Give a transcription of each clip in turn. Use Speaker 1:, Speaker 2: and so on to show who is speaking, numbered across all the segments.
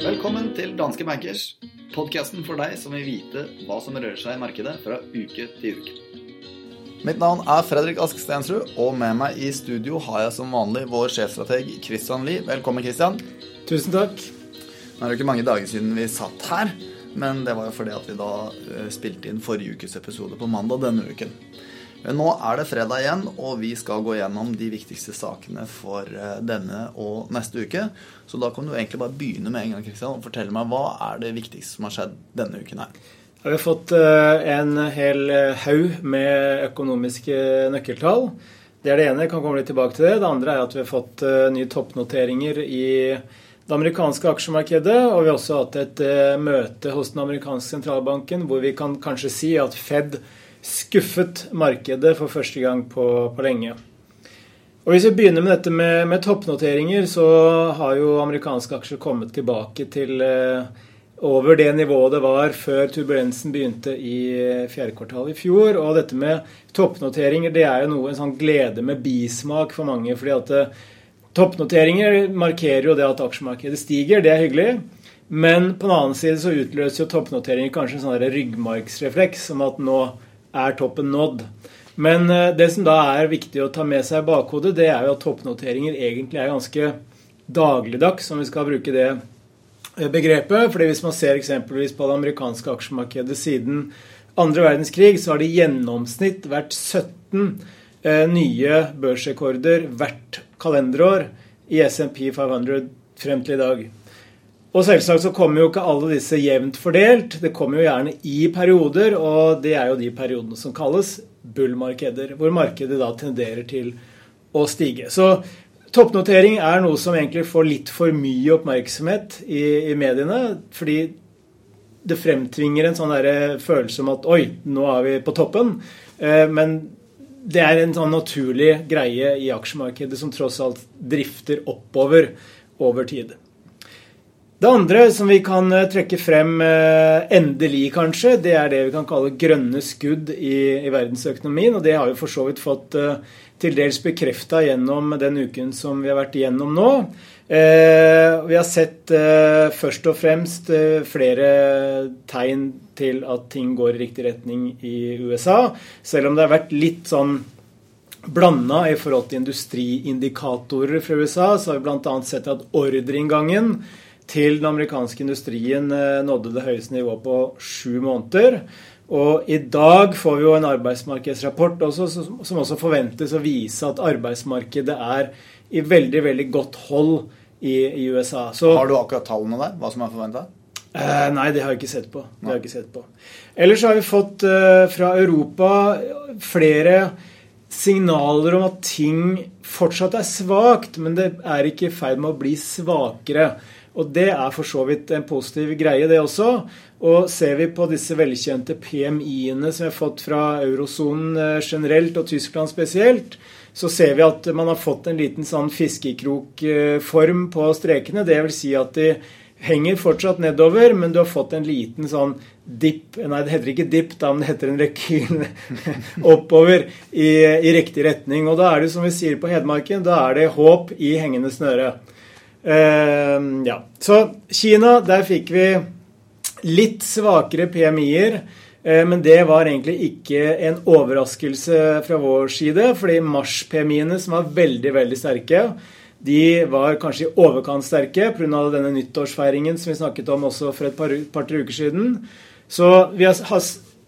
Speaker 1: Velkommen til Danske Bankers, podkasten for deg som vil vite hva som rører seg i markedet fra uke til uke. Mitt navn er Fredrik Ask Stensrud, og med meg i studio har jeg som vanlig vår sjefstrateg Christian Lie. Velkommen, Christian.
Speaker 2: Tusen takk.
Speaker 1: Nå er det ikke mange dager siden vi satt her, men det var jo fordi at vi da eh, spilte inn forrige ukes episode på mandag denne uken. Nå er det fredag igjen, og vi skal gå gjennom de viktigste sakene for eh, denne og neste uke. Så da kan du egentlig bare begynne med en gang, Kristian, og fortelle meg hva er det viktigste som har skjedd denne uken her.
Speaker 2: Vi har fått eh, en hel eh, haug med økonomiske nøkkeltall. Det er det ene. Jeg kan komme litt tilbake til det. Det andre er at vi har fått nye toppnoteringer i det amerikanske aksjemarkedet. Og vi har også hatt et møte hos den amerikanske sentralbanken hvor vi kan kanskje si at Fed skuffet markedet for første gang på, på lenge. Og Hvis vi begynner med dette med, med, toppnoteringer, så har jo amerikanske aksjer kommet tilbake til eh, over det nivået det var før turbulensen begynte i eh, fjerde kvartal i fjor. Og dette med toppnoteringer det er jo noe en sånn glede med bismak for mange. fordi at eh, Toppnoteringer markerer jo det at aksjemarkedet stiger, det er hyggelig. Men på den annen side så utløser jo toppnoteringer kanskje en sånn ryggmargsrefleks som at nå er toppen nådd. Men eh, det som da er viktig å ta med seg i bakhodet, det er jo at toppnoteringer egentlig er ganske dagligdags, om vi skal bruke det eh, begrepet. fordi hvis man ser eksempelvis på det amerikanske aksjemarkedet siden andre verdenskrig, så har det i gjennomsnitt vært 17 eh, nye børsrekorder hvert kalenderår i SMP 500 frem til i dag. Og selvsagt så kommer jo ikke alle disse jevnt fordelt. Det kommer jo gjerne i perioder, og det er jo de periodene som kalles bull-markeder, hvor markedet da tenderer til å stige. Så toppnotering er noe som egentlig får litt for mye oppmerksomhet i, i mediene, fordi det fremtvinger en sånn følelse om at oi, nå er vi på toppen. Eh, men det er en sånn naturlig greie i aksjemarkedet som tross alt drifter oppover over tid. Det andre som vi kan eh, trekke frem eh, endelig, kanskje, det er det vi kan kalle grønne skudd i, i verdensøkonomien. Og det har vi for så vidt fått uh, til dels bekrefta gjennom den uken som vi har vært igjennom nå. Vi har sett først og fremst flere tegn til at ting går i riktig retning i USA. Selv om det har vært litt sånn blanda i forhold til industriindikatorer fra USA, så har vi bl.a. sett at ordreinngangen til den amerikanske industrien eh, nådde det høyeste nivået på sju måneder. Og i dag får vi jo en arbeidsmarkedsrapport også, som også forventes å vise at arbeidsmarkedet er i veldig, veldig godt hold i, i USA.
Speaker 1: Så, har du akkurat tallene der? Hva som er forventa?
Speaker 2: Eh, nei, det har jeg ikke sett på. Det har jeg ikke sett på. Ellers har vi fått eh, fra Europa flere signaler om at ting fortsatt er svakt, men det er ikke i ferd med å bli svakere. Og det er for så vidt en positiv greie, det også. Og ser vi på disse velkjente PMI-ene som vi har fått fra eurosonen eh, generelt og Tyskland spesielt, så ser vi at man har fått en liten sånn fiskekrokform på strekene. Det vil si at de henger fortsatt nedover, men du har fått en liten sånn dipp Nei, det heter ikke dipp, da, men det heter en rekyl oppover i, i, riktig retning. Og da er det som vi sier på Hedmarken, da er det håp i hengende snøre. Uh, ja. Så Kina, der fikk vi litt svakere PMI-er. Uh, men det var egentlig ikke en overraskelse fra vår side, fordi mars-PMI-ene, som var veldig, veldig sterke, de var kanskje i overkant sterke pga. denne nyttårsfeiringen som vi snakket om også for et par, par uker siden. Så vi har,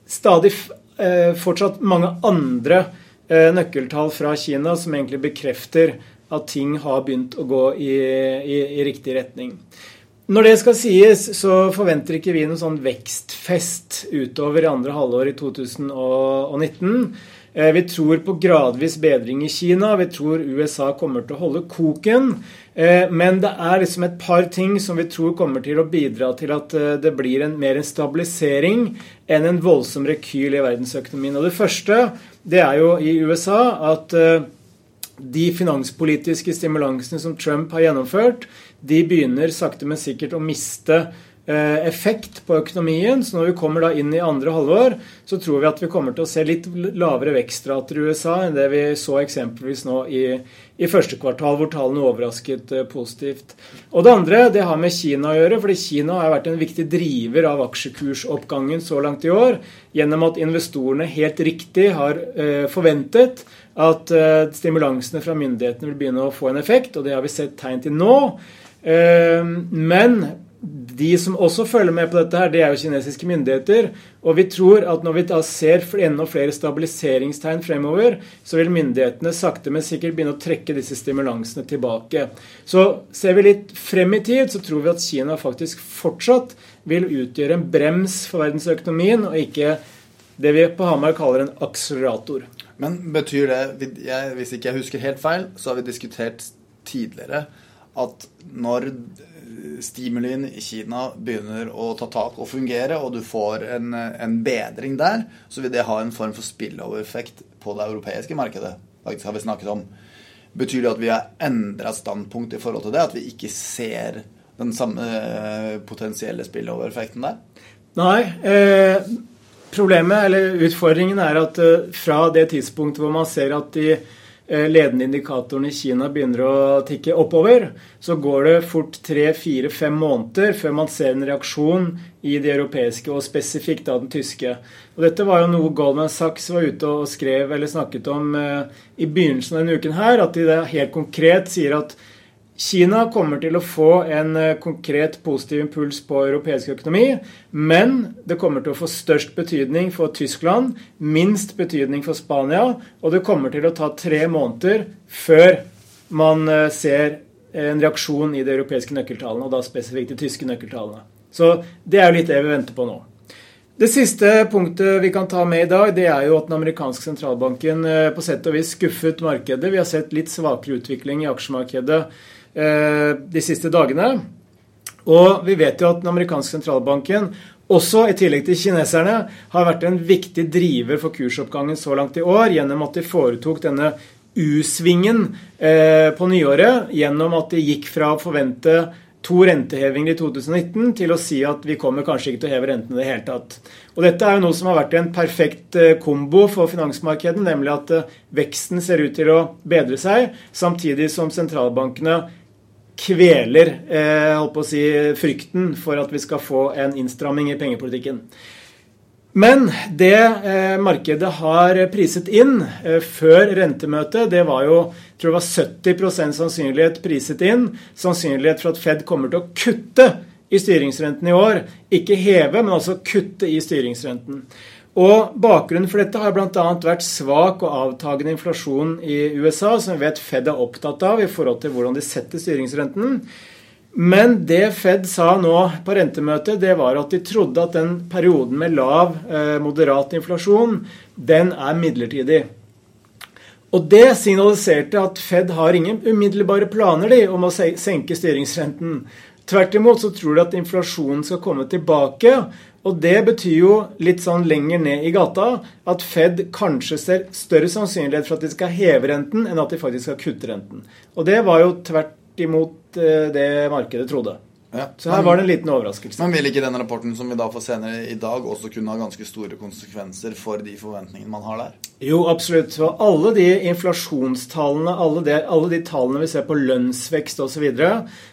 Speaker 2: stadig uh, fortsatt mange andre eh, nøkkeltall fra Kina som egentlig bekrefter at ting har begynt å gå i, i, i riktig retning. Når det skal sies, så forventer ikke vi noen sånn vekstfest utover i andre halvår i 2019. Eh, vi tror på gradvis bedring i Kina. Vi tror USA kommer til å holde koken. Eh, men det er liksom et par ting som vi tror kommer til å bidra til at eh, det blir en, mer en stabilisering enn en voldsom rekyl i verdensøkonomien. Og Det første det er jo i USA at de finanspolitiske stimulansene som Trump har gjennomført, de begynner sakte, men sikkert å miste effekt på økonomien. Så når vi kommer da inn i andre halvår, så tror vi at vi kommer til å se litt lavere vekstrater i USA enn det vi så eksempelvis nå i, i første kvartal, hvor tallene overrasket uh, positivt. Og det andre det har med Kina å gjøre, fordi Kina har vært en viktig driver av aksjekursoppgangen så langt i år, gjennom at investorene helt riktig har uh, forventet at stimulansene fra myndighetene vil begynne å få en effekt, og det har vi sett tegn til nå. Men de som også følger med på dette, her, det er jo kinesiske myndigheter. Og vi tror at når vi da ser enda flere stabiliseringstegn fremover, så vil myndighetene sakte, men sikkert begynne å trekke disse stimulansene tilbake. Så ser vi litt frem i tid, så tror vi at Kina faktisk fortsatt vil utgjøre en brems for verdensøkonomien, og ikke det vi på Hamar kaller en akselerator.
Speaker 1: Men betyr det, hvis ikke jeg husker helt feil, så har vi diskutert tidligere at når stimulien i Kina begynner å ta tak og fungere, og du får en, en bedring der, så vil det ha en form for spillover-effekt på det europeiske markedet. faktisk har vi snakket om. Betyr det at vi har endra standpunkt i forhold til det? At vi ikke ser den samme eh, potensielle spillover-effekten der?
Speaker 2: Nei. Eh, problemet, eller utfordringen, er at eh, fra det tidspunktet hvor man ser at de ledende indikatorene i Kina begynner å tikke oppover, så går det fort tre, fire, fem måneder før man ser en reaksjon i de europeiske, og spesifikt da den tyske. Og Dette var jo noe Goldman Sachs var ute og skrev eller snakket om eh, i begynnelsen av denne uken her, at de helt konkret sier at Kina kommer til å få en eh, konkret positiv impuls på europeisk økonomi, men det kommer til å få størst betydning for Tyskland, minst betydning for Spania, og det kommer til å ta tre måneder før man eh, ser en reaksjon i de europeiske nøkkeltallene, og da spesifikt de tyske nøkkeltallene. Så det er jo litt det vi venter på nå. Det siste punktet vi kan ta med i dag, det er jo at den amerikanske sentralbanken eh, på sett og vis skuffet markedet. Vi har sett litt svakere utvikling i aksjemarkedet de siste dagene. Og vi vet jo at den amerikanske sentralbanken også, i tillegg til kineserne, har vært en viktig driver for kursoppgangen så langt i år gjennom at de foretok denne U-svingen eh, på nyåret gjennom at de gikk fra å forvente to rentehevinger i 2019 til å si at vi kommer kanskje ikke til å heve rentene i det hele tatt. Og Dette er jo noe som har vært en perfekt eh, kombo for finansmarkedet, nemlig at veksten ser ut til å bedre seg, samtidig som sentralbankene kveler eh, holdt på å si, frykten for at vi skal få en innstramming i pengepolitikken. Men det eh, markedet har priset inn eh, før rentemøtet, det var jo jeg tror det var 70% sannsynlighet priset inn. Sannsynlighet for at Fed kommer til å kutte i styringsrenten i år. Ikke heve, men altså kutte i styringsrenten. Og Bakgrunnen for dette har bl.a. vært svak og avtagende inflasjon i USA, som vi vet Fed er opptatt av i forhold til hvordan de setter styringsrenten. Men det Fed sa nå på rentemøtet, det var at de trodde at den perioden med lav, eh, moderat inflasjon, den er midlertidig. Og det signaliserte at Fed har ingen umiddelbare planer de, om å senke styringsrenten. Tvert imot så tror de at inflasjonen skal komme tilbake, og det betyr jo litt sånn lenger ned i gata at Fed kanskje ser større sannsynlighet for at de skal heve renten, enn at de faktisk skal kutte renten. Og det var jo tvert imot eh, det markedet trodde. Ja. Så her var det en liten overraskelse.
Speaker 1: Men vil ikke den rapporten som vi da får senere i dag, også kunne ha ganske store konsekvenser for de forventningene man har der?
Speaker 2: Jo, absolutt. Og alle de inflasjonstallene, alle de, alle de tallene vi ser på lønnsvekst osv.,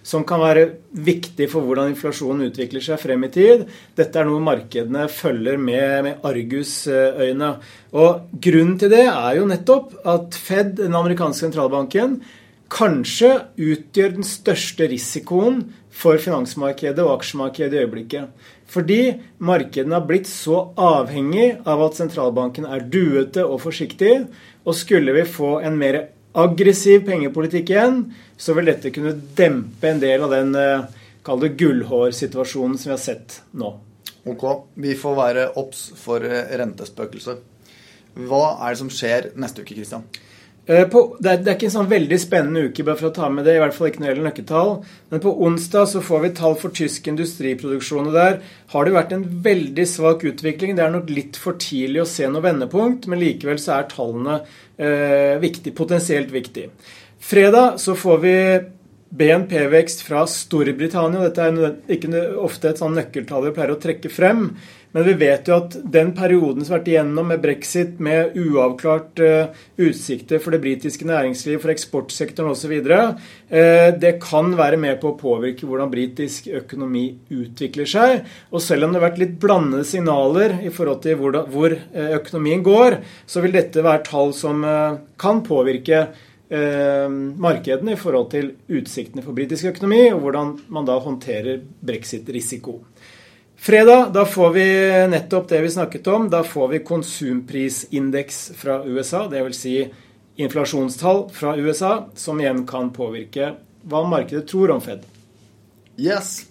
Speaker 2: som kan være viktig for hvordan inflasjonen utvikler seg frem i tid, dette er noe markedene følger med, med argusøyne. Og grunnen til det er jo nettopp at Fed, den amerikanske sentralbanken, kanskje utgjør den største risikoen for finansmarkedet og aksjemarkedet i øyeblikket. Fordi markedene har blitt så avhengig av at sentralbanken er duete og forsiktig. Og skulle vi få en mer aggressiv pengepolitikk igjen, så vil dette kunne dempe en del av den eh, kall det gullhårsituasjonen som vi har sett nå.
Speaker 1: Ok, vi får være obs for eh, rentespøkelset. Hva er det som skjer neste uke, Kristian?
Speaker 2: Eh, på, det, er, det, er, ikke en sånn veldig spennende uke, bare for å ta med det, i hvert fall ikke når det gjelder nøkkeltall. Men på onsdag så får vi tall for tysk industriproduksjon. og Der har det vært en veldig svak utvikling. Det er nok litt for tidlig å se noe vendepunkt, men likevel så er tallene eh, viktig, potensielt viktig. Fredag så får vi BNP-vekst fra Storbritannia. Dette er ikke ofte et sånn nøkkeltall vi pleier å trekke frem. Men vi vet jo at den perioden som har vært igjennom med brexit, med uavklart uh, utsikter for det britiske næringslivet, for eksportsektoren osv., uh, eh, det kan være med på å påvirke hvordan britisk økonomi utvikler seg. Og selv om det har vært litt blandede signaler i forhold til hvor, uh, økonomien går, så vil dette være tall som kan påvirke markedene i forhold til utsiktene for britisk økonomi, og hvordan man da håndterer brexit-risiko. Fredag da får vi nettopp det vi snakket om. Da får vi konsumprisindeks fra USA, dvs. Si inflasjonstall fra USA, som igjen kan påvirke hva markedet tror om Fed.
Speaker 1: Yes.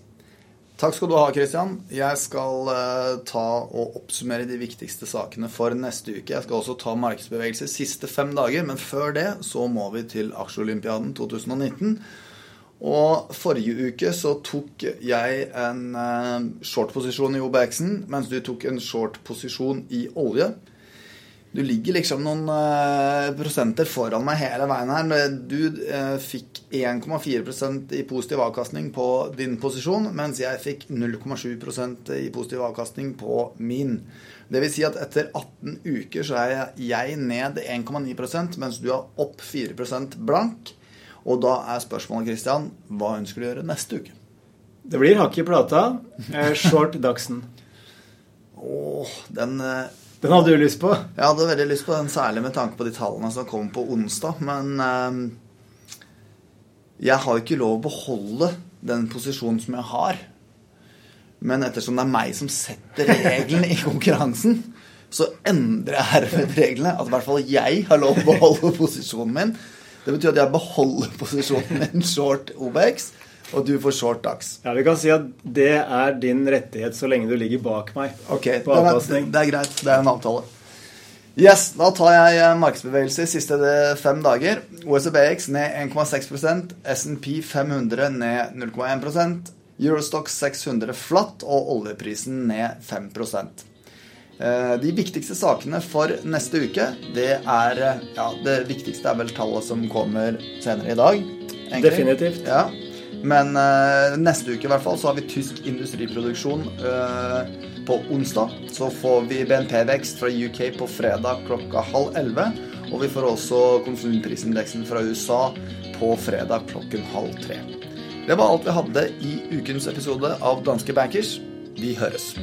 Speaker 1: Takk skal du ha, Christian. Jeg skal uh, ta og oppsummere de viktigste sakene for neste uke. Jeg skal også ta markedsbevegelser siste fem dager, men før det så må vi til Aksjeolympiaden 2019. Og forrige uke så tok jeg en uh, short-posisjon i OBX-en, mens du tok en short-posisjon i olje. Du ligger liksom noen uh, prosenter foran meg hele veien her. Du uh, fikk 1,4% i positiv avkastning på din posisjon, mens jeg fikk 0,7% i positiv avkastning på min. Det vil si at etter 18 uker så er jeg ned 1,9% mens du er opp 4% blank. Og da er spørsmålet, Christian, hva ønsker du å gjøre neste uke?
Speaker 2: Det blir hakk i plata. Eh, short Dagsen.
Speaker 1: Åh, den eh,
Speaker 2: Den hadde du lyst på?
Speaker 1: Jeg hadde veldig lyst på den, særlig med tanke på de tallene som kom på onsdag. Men eh, jeg har jo ikke lov å beholde den posisjonen som jeg har. Men ettersom det er meg som setter reglene i konkurransen, så endrer jeg herved reglene. At i hvert fall jeg har lov å beholde posisjonen min. Det betyr at jeg beholder posisjonen med en short OBX, og du får short DAX.
Speaker 2: Ja, Vi kan si at det er din rettighet så lenge du ligger bak meg.
Speaker 1: Ok, det er, det er greit. Det er en avtale. Yes, Da tar jeg markedsbevegelse i siste fem dager. OSBX ned 1,6% SMP 500 ned 0,1% Eurostox 600 flatt og oljeprisen ned 5 Eh, de viktigste sakene for neste uke, det er eh, Ja, det viktigste er vel tallet som kommer senere i dag.
Speaker 2: Egentlig. Definitivt.
Speaker 1: Ja. Men uh, neste uke i hvert fall så har vi tysk industriproduksjon uh, på onsdag. Så får vi BNP-vekst fra UK på fredag klokka halv elleve. Og vi får også konsumprisindeksen fra USA på fredag klokken halv tre. Det var alt vi hadde i ukens episode av Danske Bankers. Vi høres.